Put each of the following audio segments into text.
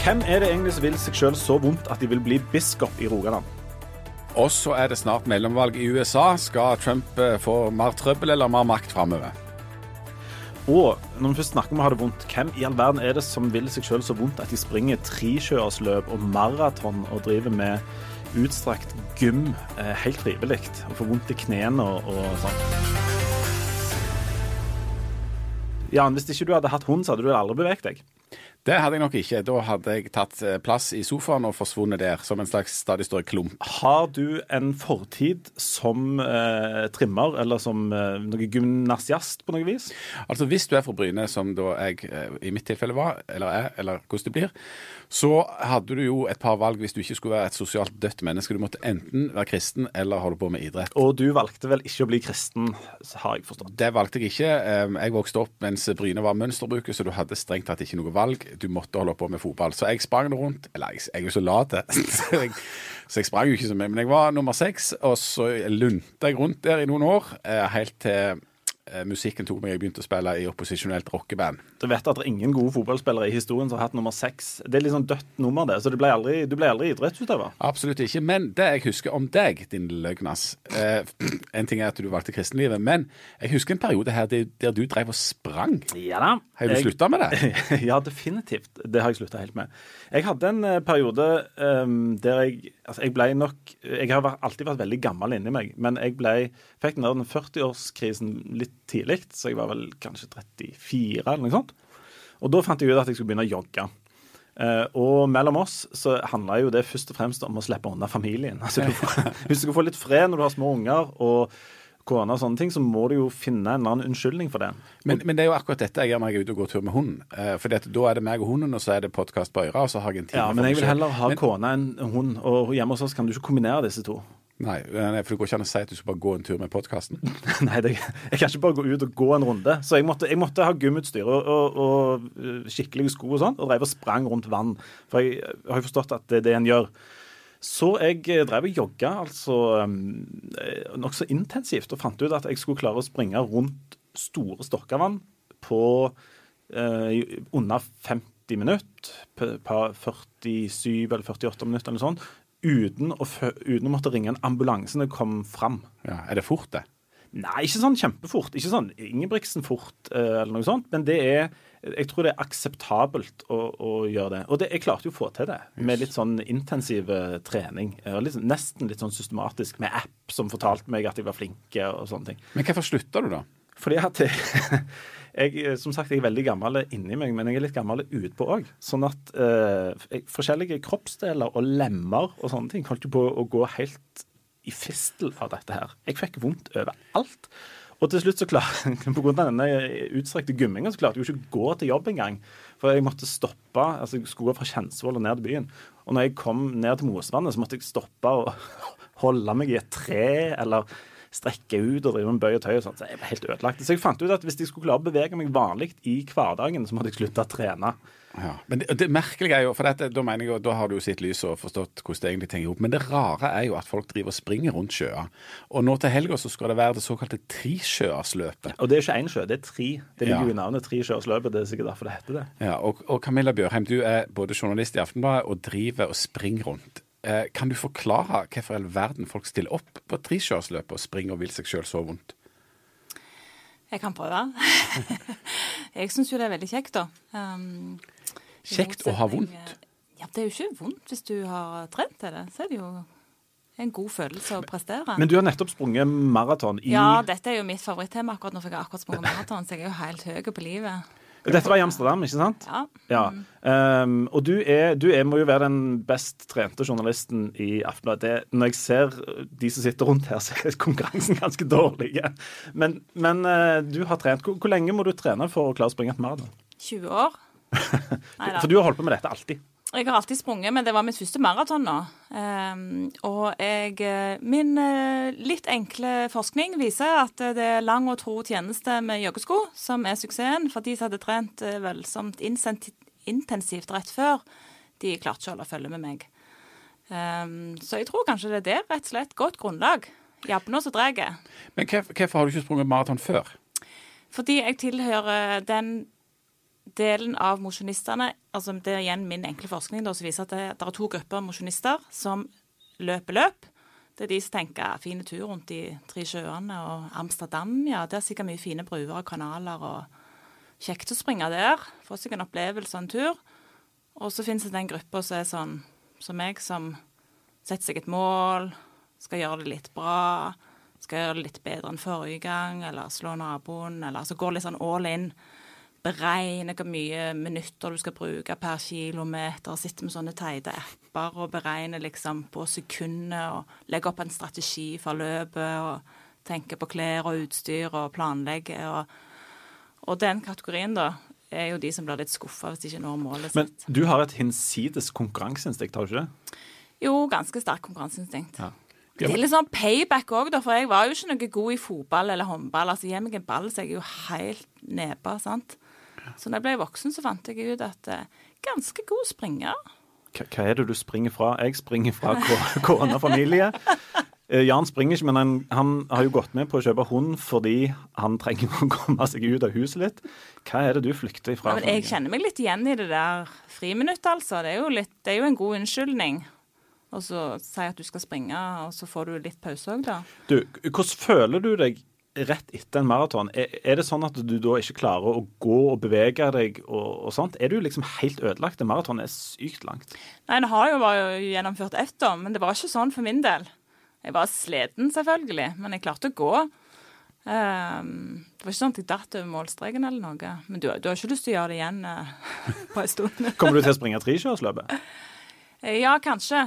Hvem er det egentlig som vil seg sjøl så vondt at de vil bli biskop i Rogaland? Og så er det snart mellomvalg i USA. Skal Trump eh, få mer trøbbel eller mer makt framover? Og når vi først snakker om å ha det vondt, hvem i all verden er det som vil seg sjøl så vondt at de springer tresjøersløp og maraton og driver med utstrakt gym eh, helt frivillig og får vondt i knærne og, og sånn? Jan, hvis ikke du hadde hatt hund, så hadde du aldri beveget deg. Det hadde jeg nok ikke. Da hadde jeg tatt eh, plass i sofaen og forsvunnet der som en slags stadig større klump. Har du en fortid som eh, trimmer, eller som eh, noe gymnasiast på noe vis? Altså Hvis du er fra Bryne, som da jeg eh, i mitt tilfelle var, eller er, eller hvordan det blir, så hadde du jo et par valg hvis du ikke skulle være et sosialt dødt menneske. Du måtte enten være kristen eller holde på med idrett. Og du valgte vel ikke å bli kristen, har jeg forstått? Det valgte jeg ikke. Jeg vokste opp mens Bryne var mønsterbruket, så du hadde strengt tatt ikke noe valg. Du måtte holde på med fotball. Så jeg sprang rundt. Eller jeg, jeg er jo så lat, så jeg, så jeg sprang jo ikke så mye. Men jeg var nummer seks, og så lunta jeg rundt der i noen år, eh, helt til musikken tok meg. Jeg begynte å spille i opposisjonelt rockeband. Du vet at det er ingen gode fotballspillere i historien som har hatt nummer seks. Det er litt sånn dødt nummer, det. Så du ble aldri, du ble aldri idrettsutøver. Absolutt ikke. Men det jeg husker om deg, din løgnas eh, En ting er at du valgte kristenlivet, men jeg husker en periode her der, der du drev og sprang. Ja da. Har du Jeg- slutta med det? ja, definitivt. Det har jeg slutta helt med. Jeg hadde en eh, periode um, der jeg Altså, jeg ble nok Jeg har alltid vært veldig gammel inni meg, men jeg ble, fikk den der den 40-årskrisen litt tidlig, så jeg var vel kanskje 34 eller noe sånt. Og da fant jeg ut at jeg skulle begynne å jogge. Eh, og mellom oss så handla jo det først og fremst om å slippe unna familien. Altså, du får, hvis du skal få litt fred når du har små unger og kone og sånne ting, så må du jo finne en annen unnskyldning for det. Men, men det er jo akkurat dette jeg gjør når jeg er ute og går tur med hunden. Eh, for da er det meg og hunden, og så er det podkast på øret, og så har jeg en time Ja, men jeg vil heller ha Men- kone enn hund, og hjemme hos oss kan du ikke kombinere disse to. Nei, nei, for det går ikke an å si at du skal bare gå en tur med podkasten. Nei, det, jeg kan ikke bare gå ut og gå en runde. Så jeg måtte, jeg måtte ha gymutstyr og, og, og uh, skikkelige sko og sånn, og drev og sprang rundt vann. For jeg, jeg har jo forstått at det er det en gjør. Så jeg eh, drev og jogga altså eh, nokså intensivt, og fant ut at jeg skulle klare å springe rundt store Stokkavann på eh, under 50 minutter, på, på 47 eller 48 minutter eller sånt, uten å, uten å måtte ringe en ambulanse når jeg kom fram. Ja, er det fort, det? Nei, ikke sånn kjempefort. Ikke sånn Ingebrigtsen-fort eh, eller noe sånt. Men det er Jeg tror det er akseptabelt å, å gjøre det. Og det, jeg klarte jo å få til det med litt sånn intensiv eh, trening. Litt, sånn- nesten litt sånn systematisk med app som fortalte meg at jeg var flink og sånne ting. Men hvorfor slutta du, da? Fordi at jeg, jeg, som sagt, jeg er veldig gammel inni meg, men jeg er litt gammel utpå òg. Sånn at eh, forskjellige kroppsdeler og lemmer og sånne ting holdt jo på å gå helt i fistel av dette her. Jeg fikk vondt overalt. Og til slutt så klar, på grunn av denne utstrekte gumminga, så klarte jeg jo ikke å gå til jobb engang. For jeg måtte stoppe. altså Jeg skulle gå fra Kjensvoll og ned til byen. Og når jeg kom ned til Mosvannet, så måtte jeg stoppe og holde meg i et tre, eller strekke ut og drive med bøy og tøy og sånn. Så jeg var helt ødelagt. Så jeg fant ut at hvis jeg skulle klare å bevege meg vanlig i hverdagen, så måtte jeg slutte å trene. Ja. Men det, det merkelige er jo, for dette, da mener jeg, jo- da har du jo sett lyset og forstått hvordan det egentlig henger opp. Men det rare er jo at folk driver og springer rundt sjøer. Og nå til helga så skal det være det såkalte tresjøersløpet. Og det er ikke én sjø, det er tre. Det ligger Ja. jo i navnet Trisjøersløpet, Det er sikkert derfor det heter det. Ja, og, og Camilla Bjørheim, du er både journalist i Aftenbladet og driver og springer rundt. Eh, kan du forklare hvorfor i all verden folk stiller opp på tresjøersløpet og springer og vil seg sjøl så vondt? Jeg kan prøve. jeg syns jo det er veldig kjekt, da. Um, Kjekt å ha vondt? Ja, det er jo ikke vondt hvis du har trent til det. Så er det jo en god følelse å prestere. Men du har nettopp sprunget maraton i Ja, dette er jo mitt favorittema akkurat nå, for jeg har akkurat sprunget maraton, så jeg er jo helt høy på livet. Dette var i Amsterdam, ikke sant? Ja. Ja. Um, og du, er, du er, må jo være den best trente journalisten i Aftenbladet. Når jeg ser de som sitter rundt her, så er konkurransen ganske dårlig. Men, men eh, du har trent. Hvor, hvor lenge må du trene for å klare å springe et maraton? 20 år. For du har holdt på med dette alltid. Jeg har alltid sprunget, men det var mitt første maraton nå. Ehm, og jeg, eh, min eh, litt enkle forskning viser at det er lang og tro tjeneste med joggesko som er suksessen. For de som hadde trent eh, voldsomt intensivt rett før, de klarte ikke å holde følge med meg. Ehm, så jeg tror kanskje det er det, rett og slett. Godt grunnlag. Jabbene så drar jeg. Men hvorfor har du ikke sprunget maraton før? Fordi jeg tilhører den delen av mosjonistene altså Det er igjen min enkle forskning da, som viser at det, det er to grupper mosjonister som løper løp. Det er de som tenker fine tur rundt de tre sjøene og Amsterdam. ja, Det er sikkert mye fine bruer og kanaler og kjekt å springe der. Få seg en opplevelse og en tur. Og så finnes det den gruppa som er sånn som meg, som setter seg et mål, skal gjøre det litt bra, skal gjøre det litt bedre enn forrige gang, eller slå naboen, eller så går litt sånn all in beregne hvor mye minutter du skal bruke per kilometer. Sitte med sånne teite apper og beregne liksom på sekundet og legge opp en strategi for løpet og tenke på klær og utstyr og planlegge. Og, og den kategorien, da, er jo de som blir litt skuffa hvis de ikke når målet Men sitt. du har et hinsides konkurranseinstinkt, har du ikke det? Jo, ganske sterkt konkurranseinstinkt. Ja. Det er litt sånn payback òg, for jeg var jo ikke noe god i fotball eller håndball. Altså, Gi meg en ball, så jeg er jo helt neba, sant. Så da jeg ble voksen, så fant jeg ut at eh, ganske god springer. Hva er det du springer fra? Jeg springer fra ko- kone og familie. Eh, Jan springer ikke, men han, han har jo gått med på å kjøpe hund fordi han trenger å komme seg ut av huset litt. Hva er det du flykter ifra? Ja, men jeg kjenner meg litt igjen i det der friminuttet, altså. Det er jo, litt, det er jo en god unnskyldning. Og så si at du skal springe, og så får du litt pause òg, da. Du, hvordan føler du deg rett etter en maraton? Er, er det sånn at du da ikke klarer å gå og bevege deg og, og sånt? Er du liksom helt ødelagt? Maraton er sykt langt. Nei, det har jo bare gjennomført ett, da, men det var ikke sånn for min del. Jeg var sliten, selvfølgelig, men jeg klarte å gå. Um, det var ikke sånn at jeg datt over målstreken eller noe. Men du, du har ikke lyst til å gjøre det igjen uh, på en stund? Kommer du til å springe trikjørsløpet? Ja, kanskje.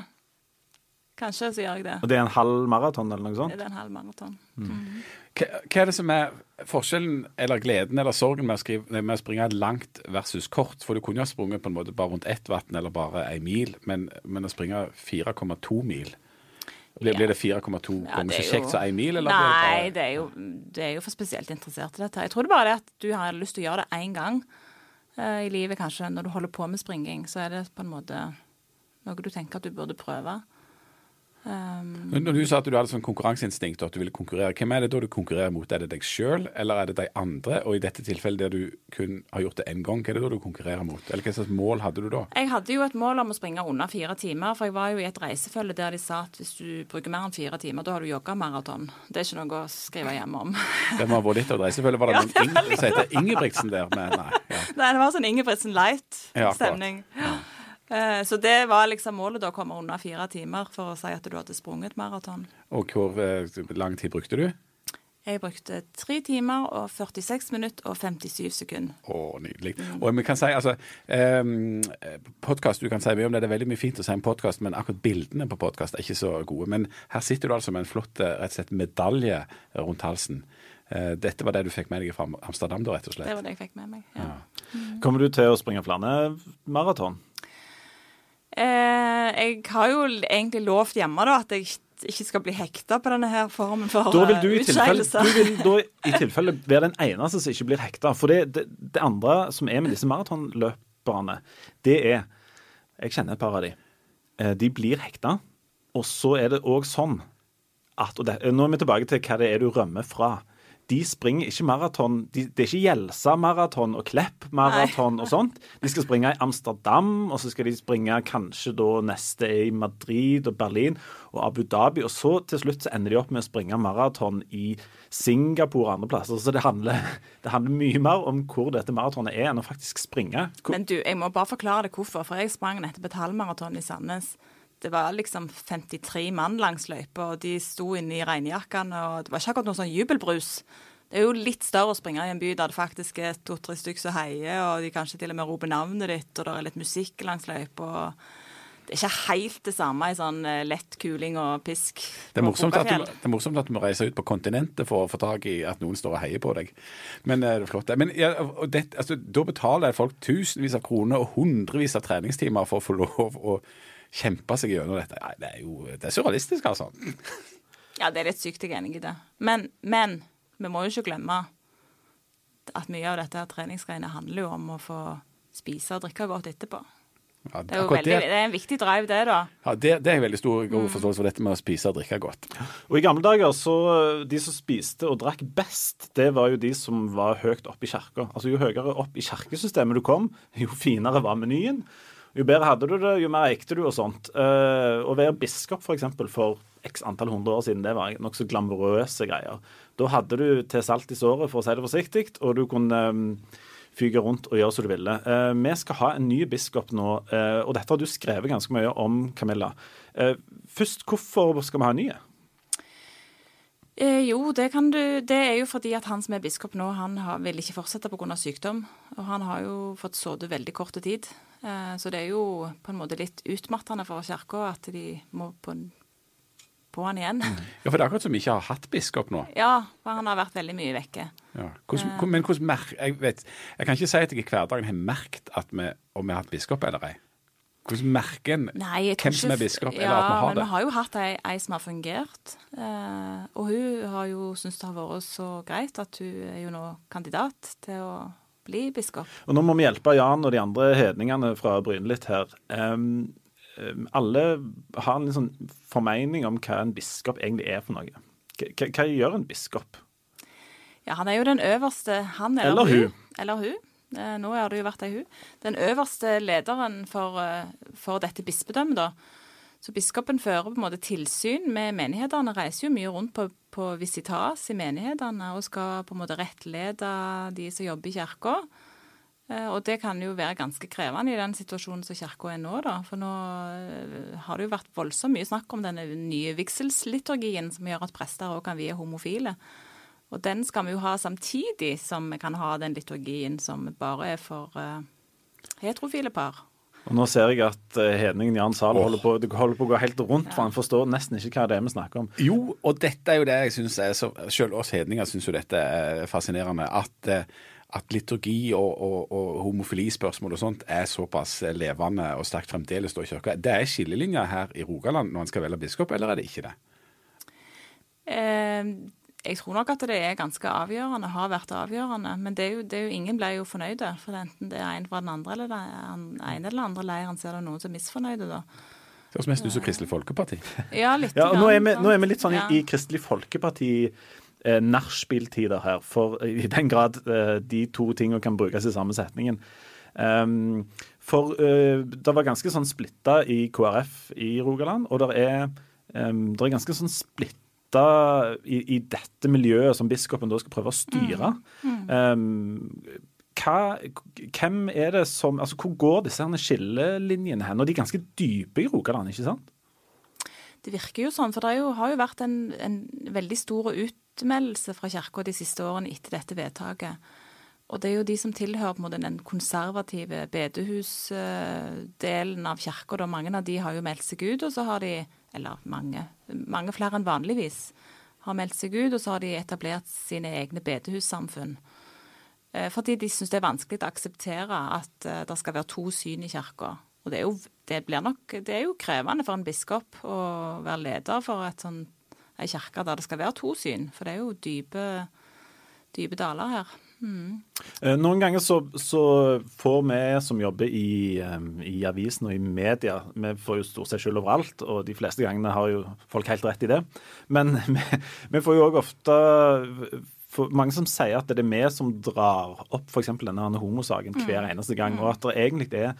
Kanskje så gjør jeg det. Og det er en halv maraton eller noe sånt? Det er en halv maraton. Hva, hva er det som er forskjellen eller gleden eller sorgen med å, skrive, med å springe langt versus kort? For du kunne jo ha sprunget på en måte bare rundt ett vann eller bare ei mil, men, men å springe 4,2 mil Blir, Ja. blir det 4,2 ganger ja, så kjekt som ei mil? Eller Nei, det, det det er, jo, det er jo for spesielt interessert i dette. Jeg tror det bare er at du har lyst til å gjøre det én gang uh, i livet, kanskje. Når du holder på med springing, så er det på en måte noe du tenker at du burde prøve. Um, Når du sa at du hadde sånn konkurranseinstinkt og at du ville konkurrere, hvem er det da du konkurrerer mot? Er det deg sjøl, eller er det de andre? Og i dette tilfellet der du kun har gjort det én gang, hva er det da du konkurrerer mot? Eller hva slags mål hadde du da? jeg hadde jo et mål om å springe under fire timer, for jeg var jo i et reisefølge der de sa at hvis du bruker mer enn fire timer, da har du jogga maraton. Det er ikke noe å skrive hjemme om. Det må ha vært litt av et reisefølge. Var det Ja, noen som heter Ingebrigtsen der? Men nei. Ja. Nei, det var sånn Ingebrigtsen Ja. Light-stemning. Eh, Så det var liksom målet da, å komme under fire timer for å si at du hadde sprunget maraton. Og hvor eh, lang tid brukte du? Jeg brukte tre timer og 46 minutter og 57 sekunder. Å, nydelig. Og vi kan si, altså, um, podcast, Du kan si mye om det, det er veldig mye fint å si en podkast, men akkurat bildene på podkast er ikke så gode. Men her sitter du altså med en flott eh, rett og slett medalje rundt halsen. Eh, Dette var det du fikk med deg fra Amsterdam, da, rett og slett? Det var det jeg fikk med meg. Ja. Kommer du til å springe flere maraton? Eh, jeg har jo egentlig lovt hjemme da, at jeg ikke skal bli hekta på denne her formen for Da vil du i eh, tilfelle, du vil da i tilfelle være den eneste som ikke blir hekta. For det, det, det andre som er med disse maratonløperne, det er Jeg kjenner et par av de. Eh, De blir hekta. Og så er det òg sånn at og det, Nå er vi tilbake til hva det er du rømmer fra. De springer ikke maraton. De, det er ikke Gjelsa-maraton og Klepp-maraton og sånt. De skal springe i Amsterdam, og så skal de springe kanskje da neste i Madrid og Berlin og Abu Dhabi. Og så til slutt så ender de opp med å springe maraton i Singapore og andre plasser. Så det handler, det handler mye mer om hvor dette maratonet er, enn å faktisk springe. Hvor, Men du, jeg må bare forklare det hvorfor. For jeg sprang nettopp et halvmaraton i Sandnes. Det var liksom 53 mann langs løypa, og de sto inne i regnjakkene, og det var ikke akkurat noe sånn jubelbrus. Det er jo litt større å springe i en by der det faktisk er to-tre stykker som heier, og de kanskje til og med roper navnet ditt, og det er litt musikk langs løypa. Det er ikke helt det samme i sånn eh, lett kuling og pisk. Det er, morsomt at du, det er morsomt at du må reise ut på kontinentet for å få tak i at noen står og heier på deg. Men eh, det er flott. Men ja, det, altså, da betaler folk tusenvis av kroner og hundrevis av treningstimer for å få lov å kjempe seg gjennom dette. Nei, det er jo det er surrealistisk, altså. Ja, det er litt sykt, jeg er enig i det. Men, men vi må jo ikke glemme at mye av dette treningsgreiene handler jo om å få spise og drikke godt etterpå. Ja, Det er jo veldig, det er en viktig drive, det, da. Ja, det, det er en veldig stor Mm. god forståelse for, dette med å spise og drikke godt. Og I gamle dager så de som spiste og drakk best, det var jo de som var høyt oppe i kirka. Altså Jo høyere opp i kirkesystemet du kom, jo finere var menyen. Jo bedre hadde du det, jo mer eikte du og sånt. Uh, å være biskop for eksempel, for x antall hundre år siden, det var nokså glamorøse greier. Da hadde du til salt i såret, for å si det forsiktig, og du kunne um, fyke rundt og gjøre som du ville. Uh, vi skal ha en ny biskop nå, uh, og dette har du skrevet ganske mye om, Camilla. Først, hvorfor skal vi ha en ny? Eh, jo, det kan du Det er jo fordi at han som er biskop nå, han har, vil ikke fortsette pga. sykdom. Og han har jo fått sittet veldig kort tid. Eh, så det er jo på en måte litt utmattende for kirka at de må på, på han igjen. Ja, For det er akkurat som vi ikke har hatt biskop nå. Ja, for han har vært veldig mye vekke. Ja. Hors, eh. men hvordan mer, jeg, vet, jeg kan ikke si at jeg i hverdagen har merket at vi, om vi har hatt biskop eller ei. Hvordan merker en hvem som er biskop, ja, eller at vi har men det? vi har jo hatt ei, ei som har fungert. Eh, og hun har jo syntes det har vært så greit at hun er jo nå kandidat til å bli biskop. Og Nå må vi hjelpe Jan og de andre hedningene fra Bryne litt her. Um, um, alle har en sånn formening om hva en biskop egentlig er for noe. Hva, hva- gjør en biskop? Ja, han er jo den øverste, han eller, Eller hun. Eller hun. Eh, nå har det jo vært ei hun. Den øverste lederen for, eh, for dette bispedømmet, da. Så biskopen fører på en måte tilsyn med menighetene, reiser jo mye rundt på, på visitas i menighetene og skal på en måte rettlede de som jobber i kirka. Eh, Og det kan jo være ganske krevende i den situasjonen som kirka er nå, da. For nå har det jo vært voldsomt mye snakk om denne nye vigselsliturgien som gjør at prester òg kan vie homofile. Og den skal vi jo ha samtidig som vi kan ha den liturgien som bare er for uh, heterofile par. Og Nå ser jeg at eh, hedningen Jan Zahl oh. holder, på, holder på å gå helt rundt, for han forstår nesten ikke hva det er vi snakker om. Jo, og dette er jo det jeg syns er så Selv oss hedninger syns jo dette er fascinerende. At, eh, at liturgi og, og, og homofilispørsmål og sånt er såpass levende og sterkt fremdeles da i kirka. Det er skillelinjer her i Rogaland når en skal velge biskop, eller er det ikke det? Eh, jeg tror nok at det er ganske avgjørende, har vært avgjørende. Men det er jo, det er jo, ingen ble jo fornøyde. For enten det er en fra den andre eller den ene eller andre leiren, så er det noen som er misfornøyde, da. Det høres mest ut som Kristelig Folkeparti. Ja, litt. Ja, nå er vi, nå er vi litt sånn i, Ja. i Kristelig Folkeparti eh, nachspiel-tider her, for i den grad eh, de to tingene kan brukes i samme setningen. Um, for uh, det var ganske sånn splitta i KrF i Rogaland, og det er, um, er ganske sånn splitta i, i dette miljøet som biskopen da skal prøve å styre. Um, hva, hvem er det som, altså Hvor går disse her skillelinjene hen? Og de er ganske dype i Rogaland, ikke sant? Det virker jo sånn, for det jo, har jo vært en, en veldig stor utmeldelse fra kirka de siste årene etter dette vedtaket. Og det er jo de som tilhører på en måte den konservative bedehusdelen av kirka. Mange av de har jo meldt seg ut, og så har de, eller mange, mange flere enn vanligvis, har meldt seg ut, og så har de etablert sine egne bedehussamfunn. Eh, Fordi de syns det er vanskelig å akseptere at eh, det skal være to syn i kirka. Og det er, jo, det, nok, det er jo krevende for en biskop å være leder for et sånn, ei kirke der det skal være to syn. For det er jo dype, dype daler her. Eh, Noen ganger så, så får vi som jobber i, eh, i avisen og i media, vi får jo stort sett skyld overalt, og de fleste gangene har jo folk helt rett i det. Men vi, vi får jo òg ofte for mange som sier at det er vi som drar opp f.eks. denne homosaken hver eneste gang, og at det egentlig er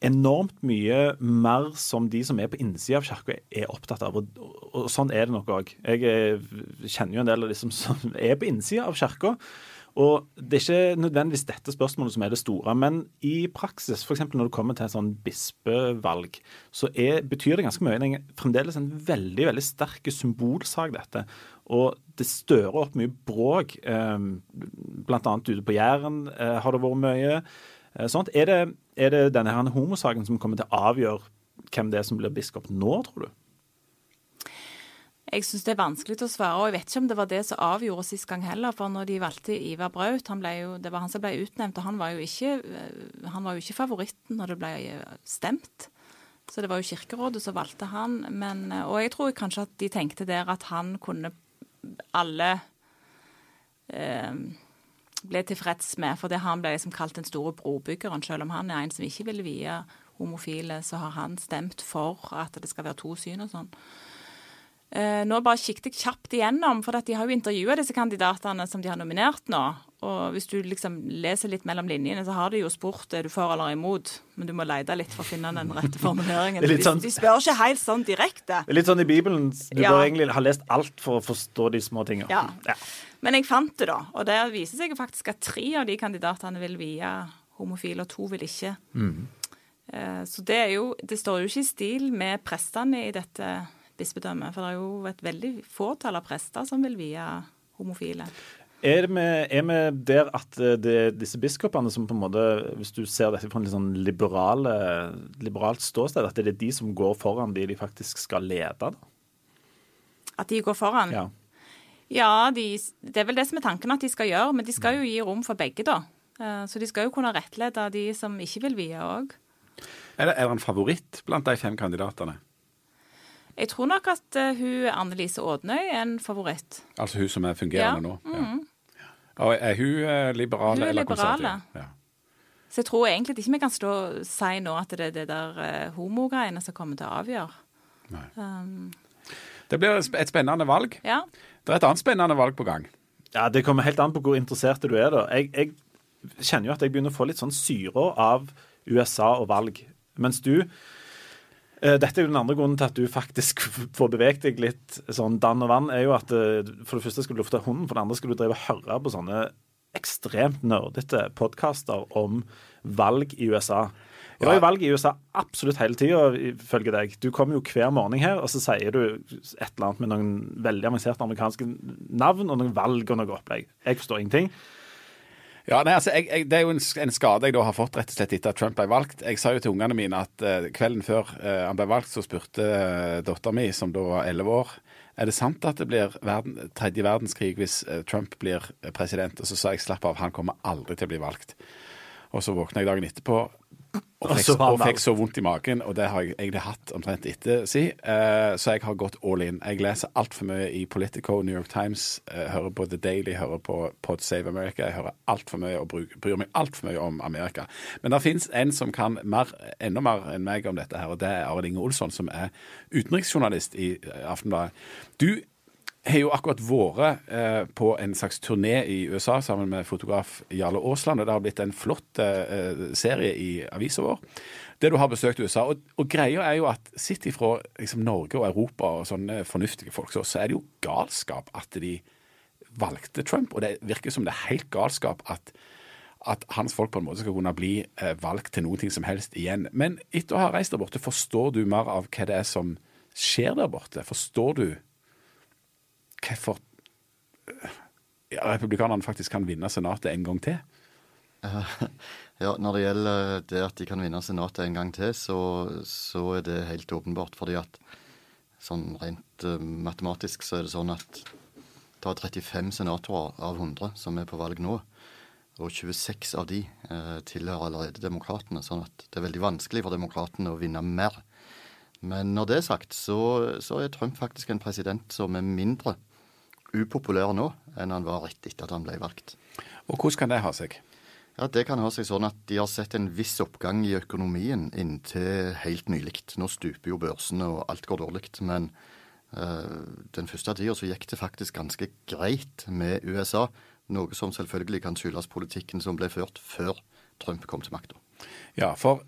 enormt mye mer som de som er på innsida av kirka, er opptatt av. Og, og sånn er det nok òg. Jeg er, kjenner jo en del av de som, som er på innsida av kirka. Og det er ikke nødvendigvis dette spørsmålet som er det store, men i praksis, f.eks. når det kommer til et sånn bispevalg, så er, betyr det ganske mye. Det er fremdeles en veldig veldig sterk symbolsak, dette. Og det stører opp mye bråk. Eh, annet ute på Jæren eh, har det vært mye. Eh, sånt. Er det, er det denne her homosaken som kommer til å avgjøre hvem det er som blir biskop nå, tror du? Jeg syns det er vanskelig å svare, og jeg vet ikke om det var det som avgjorde sist gang heller. For når de valgte Ivar Braut, jo, det var han som ble utnevnt, og han var jo ikke, eh, han var jo ikke favoritten når det ble stemt. Så det var jo Kirkerådet som valgte han. Men, eh, og jeg tror kanskje at de tenkte der at han kunne alle eh, ble tilfreds med, for det han ble liksom kalt den store brobyggeren, selv om han er en som ikke ville vie homofile, så har han stemt for at det skal være to syn og sånn. Eh, nå bare kikket jeg kjapt igjennom, for de har jo intervjua disse kandidatene som de har nominert nå. Og hvis du liksom leser litt mellom linjene, så har de jo spurt er du for eller imot. Men du må lete litt for å finne den rette formuleringen. Sånn, de, de, spør ikke helt sånn direkte. Det er litt sånn i Bibelen. Du ja. bør egentlig ha lest alt for å forstå de små tingene. Ja. ja. Men jeg fant det, da. Og der viser seg faktisk at tre av de kandidatene vil vie homofile, og to vil ikke. Mm. Så det er jo Det står jo ikke i stil med prestene i dette bispedømme. For det er jo et veldig fåtall av prester som vil vie homofile. Er vi, er vi der at det er disse biskopene som på en måte, hvis du ser dette fra en litt sånn liberale, liberalt ståsted, at det er de som går foran de de faktisk skal lede? da? At de går foran? Ja. Ja, de, det er vel det som er tanken at de skal gjøre, men de skal jo gi rom for begge, da. Eh, så de skal jo kunne rettlede de som ikke vil vie òg. Er det, er det en favoritt blant de fem kandidatene? Jeg tror nok at uh, hun Annelise Ådnøy er en favoritt. Altså hun som er fungerende ja. nå? Mm. Ja. Er hun uh, liberal hun er eller liberale. Ja. Så jeg tror egentlig ikke vi kan stå og si nå at det er det der uh, homogreiene som kommer til å avgjøre. Um, det blir et spennende valg. Ja. Det er et annet spennende valg på gang. Ja, Det kommer helt an på hvor interessert du er. da. Jeg, jeg kjenner jo at jeg begynner å få litt sånn syre av USA og valg. Mens du Eh, dette er jo den andre grunnen til at du faktisk får beveget deg litt sånn dann og vann. er jo at eh, For det første skal du lufte hunden, for det andre skal du drive og høre på sånne ekstremt nerdete podkaster om valg i USA. Det var jo valg i USA absolutt hele tida, ifølge deg. Du kommer jo hver morgen her, og så sier du et eller annet med noen veldig avanserte amerikanske navn og noen valg og noe opplegg. Jeg forstår ingenting. Ja, nei, altså, jeg, jeg, Det er jo en, en, skade jeg da har fått rett og slett etter at Trump ble valgt. Jeg sa jo til ungene mine at uh, kvelden før uh, han ble valgt, så spurte uh, eh, dattera mi, som da var elleve år, er det sant at det blir verden, tredje verdenskrig hvis uh, Trump blir president. Og så sa jeg slapp av, han kommer aldri til å bli valgt. Og så våkna jeg dagen etterpå og fikk, og fikk, så vondt i magen, og det har jeg egentlig hatt omtrent etter si. Uh, så jeg har gått all in. Jeg leser altfor mye i Politico, New York Times, uh, hører på The Daily, hører på Pod Save America. Jeg hører altfor mye og bryr meg altfor mye om Amerika. Men det fins en som kan mer, enda mer enn meg om dette her, og det er Arild Inge Olsson, som er utenriksjournalist i uh, Aftenbladet. Du har jo akkurat vært eh, på en slags turné i USA sammen med fotograf Jarle Aasland. og Det har blitt en flott eh, serie i avisa vår der du har besøkt USA. Og, og greia er jo at sett ifra liksom, Norge og Europa og sånne fornuftige folk, så, så er det jo galskap at de valgte Trump. Og det virker som det er helt galskap at at hans folk på en måte skal kunne bli eh, valgt til noe som helst igjen. Men etter å ha reist der borte, forstår du mer av hva det er som skjer der borte? Forstår du hvorfor ja, republikanerne faktisk kan vinne Senatet en gang til? Ja, Når det gjelder det at de kan vinne Senatet en gang til, så, så er det helt åpenbart. fordi at sånn rent uh, matematisk så er det sånn at det er 35 senatorer av 100 som er på valg nå. Og 26 av de eh, tilhører allerede demokratene. Sånn at det er veldig vanskelig for demokratene å vinne mer. Men når det er sagt, så, så er Trump faktisk en president som er mindre upopulær nå enn han var rett etter at han ble valgt. Og hvordan kan det ha seg? Ja, Det kan ha seg sånn at de har sett en viss oppgang i økonomien inntil helt nylig. Nå stuper jo børsene og alt går dårlig. Men øh, den første tida så gikk det faktisk ganske greit med USA. Noe som selvfølgelig kan skyldes politikken som ble ført før Trump kom til makta. Ja, for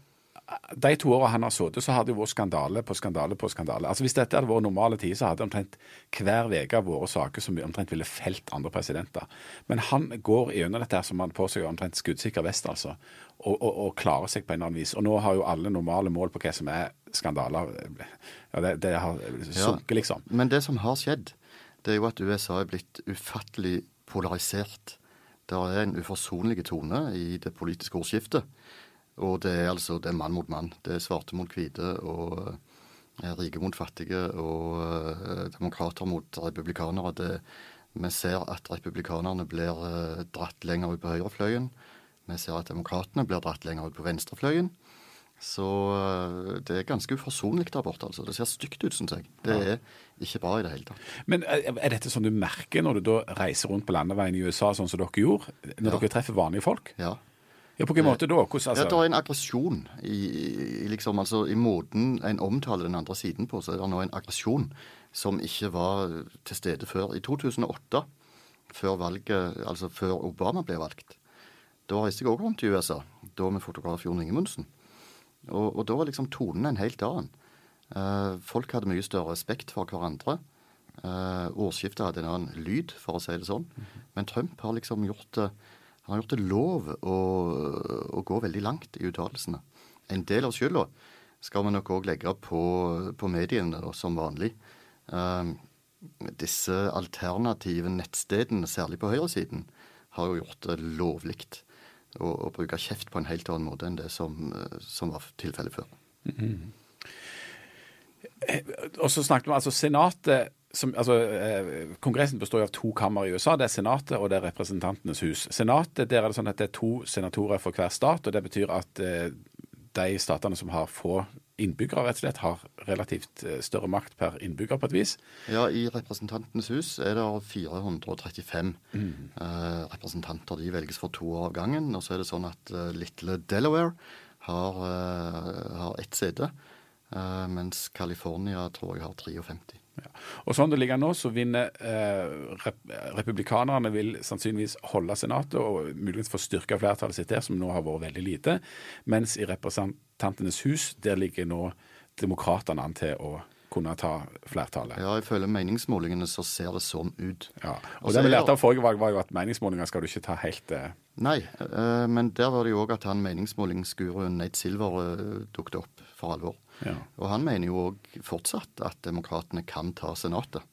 de to åra han har sittet, så har det vært skandale på skandale på skandale. Altså Hvis dette hadde vært normale tider, så hadde omtrent hver uke vært saker som omtrent ville felt andre presidenter. Men han går gjennom dette som han på seg omtrent skuddsikker vest, altså. Og, og, og, klarer seg på en eller annen vis. Og nå har jo alle normale mål på hva som er skandaler. Ja, det, det har sunket, liksom. men det som har skjedd, det er jo at USA er blitt ufattelig polarisert. Det er en uforsonlig tone i det politiske ordskiftet. Og det er altså det er mann mot mann. Det er svarte mot hvite og eh, rike mot fattige og eh, demokrater mot republikanere. Det, vi ser at republikanerne blir eh, dratt lenger ut på høyrefløyen. Vi ser at demokratene blir dratt lenger ut på venstrefløyen. Så det er ganske uforsonlig der borte. altså. Det ser stygt ut, syns jeg. Det er ikke bra i det hele tatt. Men er dette sånn du merker når du da reiser rundt på landeveien i USA, sånn som dere gjorde? Når ja. dere treffer vanlige folk? Ja. Ja, På hvilken måte da? Hvordan, Ja, det altså? er en aggresjon i, i, liksom, altså, i måten en omtaler den andre siden på. Så er det nå en aggresjon som ikke var til stede før. I 2008, før valget, altså før Obama ble valgt, da reiste jeg òg rundt i USA. Da med fotograf Jon Ingemundsen. Og, og da var liksom tonen en helt annen. Eh, folk hadde mye større respekt for hverandre. Uh, årsskiftet hadde en annen lyd, for å si det sånn. Men Trump har liksom gjort det han har gjort det lov å, å gå veldig langt i uttalelsene. En del av skylda skal vi nok òg legge på, på mediene, da, som vanlig. Eh, disse alternative nettstedene, særlig på høyresiden, har jo gjort det lovlig å, å bruke kjeft på en helt annen måte enn det som, som var tilfellet før. Og så snakket vi altså Senatet som, altså, eh, Kongressen består jo av to kammer i USA. Det er Senatet og det er Representantenes hus. Senatet der er det sånn at det er to senatorer for hver stat. og Det betyr at eh, de statene som har få innbyggere, rett og slett, har relativt eh, større makt per innbygger på et vis. Ja, I Representantenes hus er det 435 eh, representanter. De velges for to år av gangen. Og så er det sånn at eh, lille Delaware har, eh, har ett sete, eh, mens California tror jeg har 53. Ja. Og sånn det ligger nå, så vinner eh, rep Republikanerne vil sannsynligvis holde Senatet og muligens få styrka flertallet sitt der, som nå har vært veldig lite. Mens i Representantenes hus, der ligger nå Demokratene an til å kunne ta flertallet. Ja, ifølge meningsmålingene så ser det sånn ut. Ja. Og Også det vi lærte av forrige valg, var jo at meningsmålinger skal du ikke ta helt eh, Nei, eh, men der var det jo òg at han meningsmålingsguruen Nate Silver eh, dukket opp for alvor. Ja. Og han mener jo òg fortsatt at demokratene kan ta Senatet.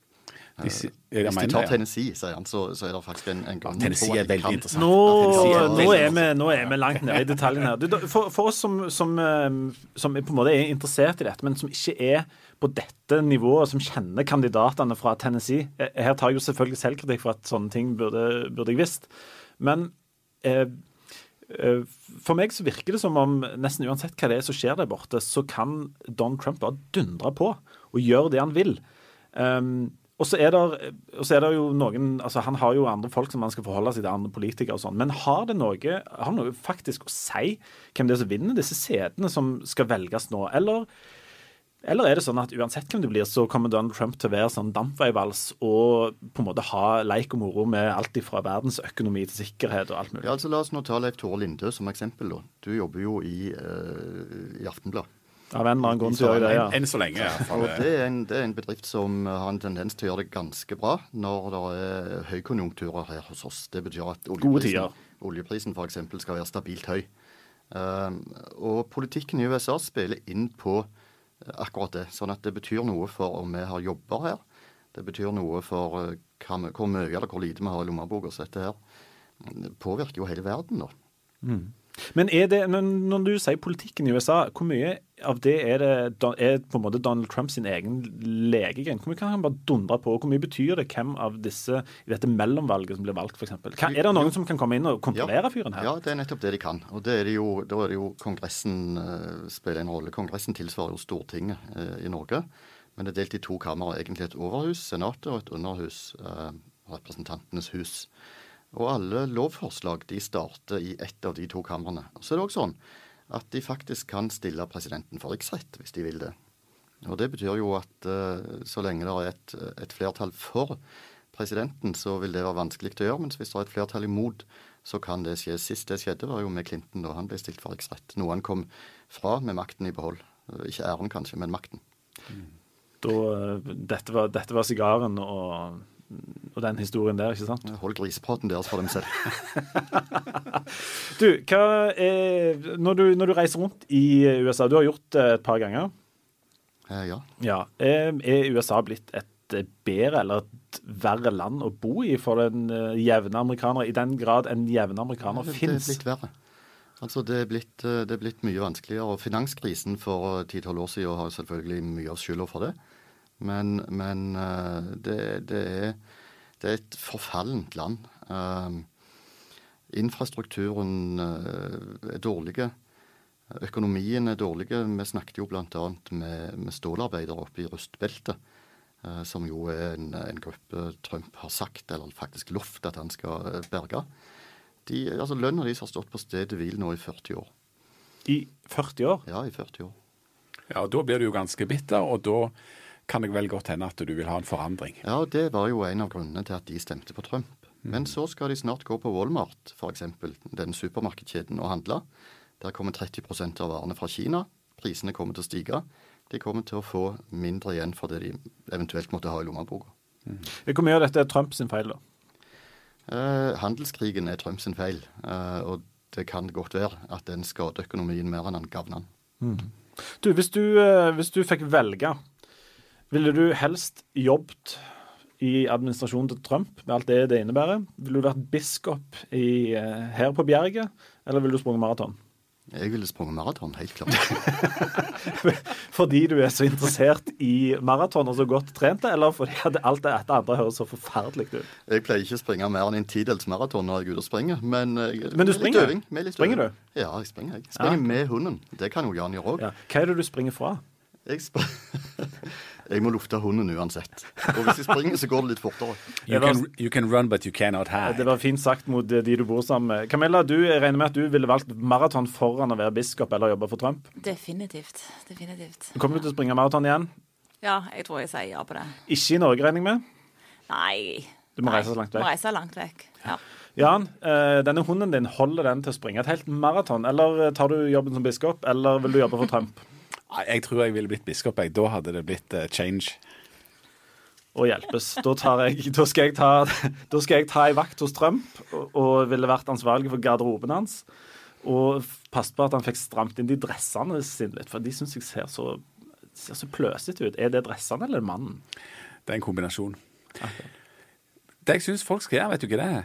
Eh, jeg Hvis de tar det. Tennessee, sier han, så, så er det faktisk en, en grunn Tennessee er veldig interessant. Nå, er nå, er vi, nå er vi langt nede i detaljene her. Du, For, for oss som, som, eh, som på en måte er interessert i dette, men som ikke er på dette nivået, som kjenner kandidatene fra Tennessee eh, Her tar jeg jo selvfølgelig selvkritikk for at sånne ting burde, burde jeg visst. Men eh, for meg så virker det som om nesten uansett hva det er som skjer der borte, så kan Don Trump bare dundre på og gjøre det han vil. Um, og så er, det, jo noen altså Han har jo andre folk som han skal forholde seg til, andre politikere og sånn. Men har det noe, har noe faktisk å si hvem det er som vinner disse setene som skal velges nå? Eller, eller er det sånn at uansett hvem det blir, så kommer Donald Trump til å være sånn dampveivals og på en måte ha leik og moro med alt fra verdensøkonomi til sikkerhet og alt mulig? Ja, altså La oss nå ta Leif Tore Lindø som eksempel. da. Du jobber jo i, uh, i Aftenblad. Av en eller annen grunn så gjør jeg det, ja. Enn så lenge, i hvert fall. Og det er, en, det er en bedrift som har en tendens til å gjøre det ganske bra når det er høykonjunkturer her hos oss. Det betyr at oljeprisen, oljeprisen f.eks. skal være stabilt høy. Um, og politikken i USA spiller inn på akkurat det. Sånn at det betyr noe for om vi har jobber her. Det betyr noe for eh, vi- hvor mye eller hvor lite vi har i lommeboka. Så dette her mm, påvirker jo hele verden, da. Men er det, når du sier politikken i USA, hvor mye av det er, det, er på en måte Donald Trump sin egen legegren? Hvor mye kan han bare dundre på? Hvor mye betyr det hvem av disse i dette mellomvalget som blir valgt, f.eks.? Er det noen som kan komme inn og kontrollere fyren her? Ja, det er nettopp det de kan. Og det er det jo, da er det jo Kongressen uh, spiller en rolle. Kongressen tilsvarer jo Stortinget uh, i Norge. Men det er delt i to kamre, Egentlig et overhus, Senatet, og et underhus, uh, Representantenes hus. Og alle lovforslag de starter i ett av de to kamrene. Så er det også sånn at de faktisk kan stille presidenten for riksrett hvis de vil det. Og det betyr jo at eh, så lenge det er et, et flertall for presidenten, så vil det være vanskelig å gjøre. Mens hvis det er et flertall imot, så kan det skje. Sist det skjedde, var jo med Clinton da han ble stilt for riksrett. Noe han kom fra med makten i behold. Ikke æren kanskje, men makten. Da, eh, dette var sigaren og, og den historien der, ikke sant? Hold grisepraten deres for dem selv. Du, hva er, når, du, når du reiser rundt i USA, du har gjort det et par ganger. Eh, ja. Ja. Er, er USA blitt et eh, bedre eller et verre land å bo i for den eh, jevne amerikaner, i den grad en jevne amerikaner fins? det er blitt verre. Altså, det er blitt, eh, det er blitt mye vanskeligere. og Finanskrisen for 10-12 år siden har selvfølgelig mye av skylda for det. Men, men eh, det, det, er, det er et forfallent land. Uh, infrastrukturen uh, er dårlig. Økonomien er dårlig. Vi snakket jo bl.a. Med, med stålarbeidere oppe i rustbeltet. uh, Som jo er en, en gruppe Trump har sagt, eller faktisk lovt, at han skal eh, berge De, altså Lønna deres har stått på stedet hvil nå i 40 år. I 40 år. Ja, i 40 år. Ja, og Da blir du jo ganske bitter, og da kan det vel godt hende at du vil ha en forandring. Ja, og Det var jo en av grunnene til at de stemte på Trump. Men så skal de snart gå på Walmart, f.eks., den supermarkedskjeden, og handle. Der kommer 30% av varene fra Kina. Prisene kommer til å stige. De kommer til å få mindre igjen for det de eventuelt måtte ha i lommeboka. Hvor mye av dette er Trumps feil, da? Eh, handelskrigen er Trumps feil, eh, og det kan godt være at den skader økonomien mer enn den gagner den. Du, hvis du, eh, hvis du fikk velge, ville du helst jobbet i administrasjonen til Trump, med alt det det innebærer? Ville du vært biskop i, eh, her på Bjerget, eller ville du sprunget maraton? Jeg ville sprunget maraton, helt klart. Fordi du er så interessert i maraton og så godt trent, eller fordi alt det etter andre høres så forferdelig ut? Jeg pleier ikke å springe mer enn en tidels maraton når jeg er ute og springer. Men, eh, Men du springer? Litt øving, med litt Springer øving. Ja, jeg springer. Jeg springer Ja. med hunden. Det kan jo Jan gjøre òg. Ja. Hva er det du springer fra? Jeg, sp jeg må lufte hunden uansett. Og hvis jeg springer, så går det litt fortere. You can, you can run, but you cannot hide. Det var fint sagt mot de du bor sammen med. Camilla, du regner med at du ville valgt maraton foran å være biskop eller jobbe for Trump. Definitivt. Definitivt. Kommer du til å springe maraton igjen? Ja, jeg tror jeg sier ja på det. Ikke i Norge, regner jeg med? Nei. Du må Nei, reise langt langt Må vekk. reise langt vekk. Ja. Jan, eh, denne hunden din, holder den til å springe et helt maraton? Eller tar du jobben som biskop, eller vil du jobbe for Trump? Nei, Jeg tror jeg ville blitt biskop. Jeg. Da hadde det blitt uh, change. Og hjelpes. Da, tar jeg, da, skal jeg ta, da skal jeg ta ei vakt hos Trump og, og ville vært ansvarlig for garderoben hans. Og passet på at han fikk stramt inn de dressene sine litt, for de syns jeg ser så, ser så pløsete ut. Er det dressene eller mannen? Det er en kombinasjon. Det jeg syns folk skal gjøre, vet du ikke det?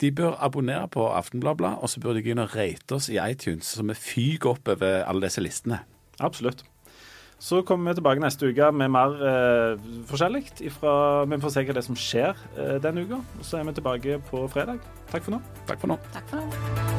De bør abonnere på Aftenbladet, og så bør de inn og rate oss i iTunes, så vi fyker opp over alle disse listene. Absolutt. Så kommer vi tilbake neste uke med mer eh, forskjellig. Ifra, vi får se hva det er som skjer eh, denne uka. Og så er vi tilbake på fredag. Takk for nå. Takk for nå. Takk for nå.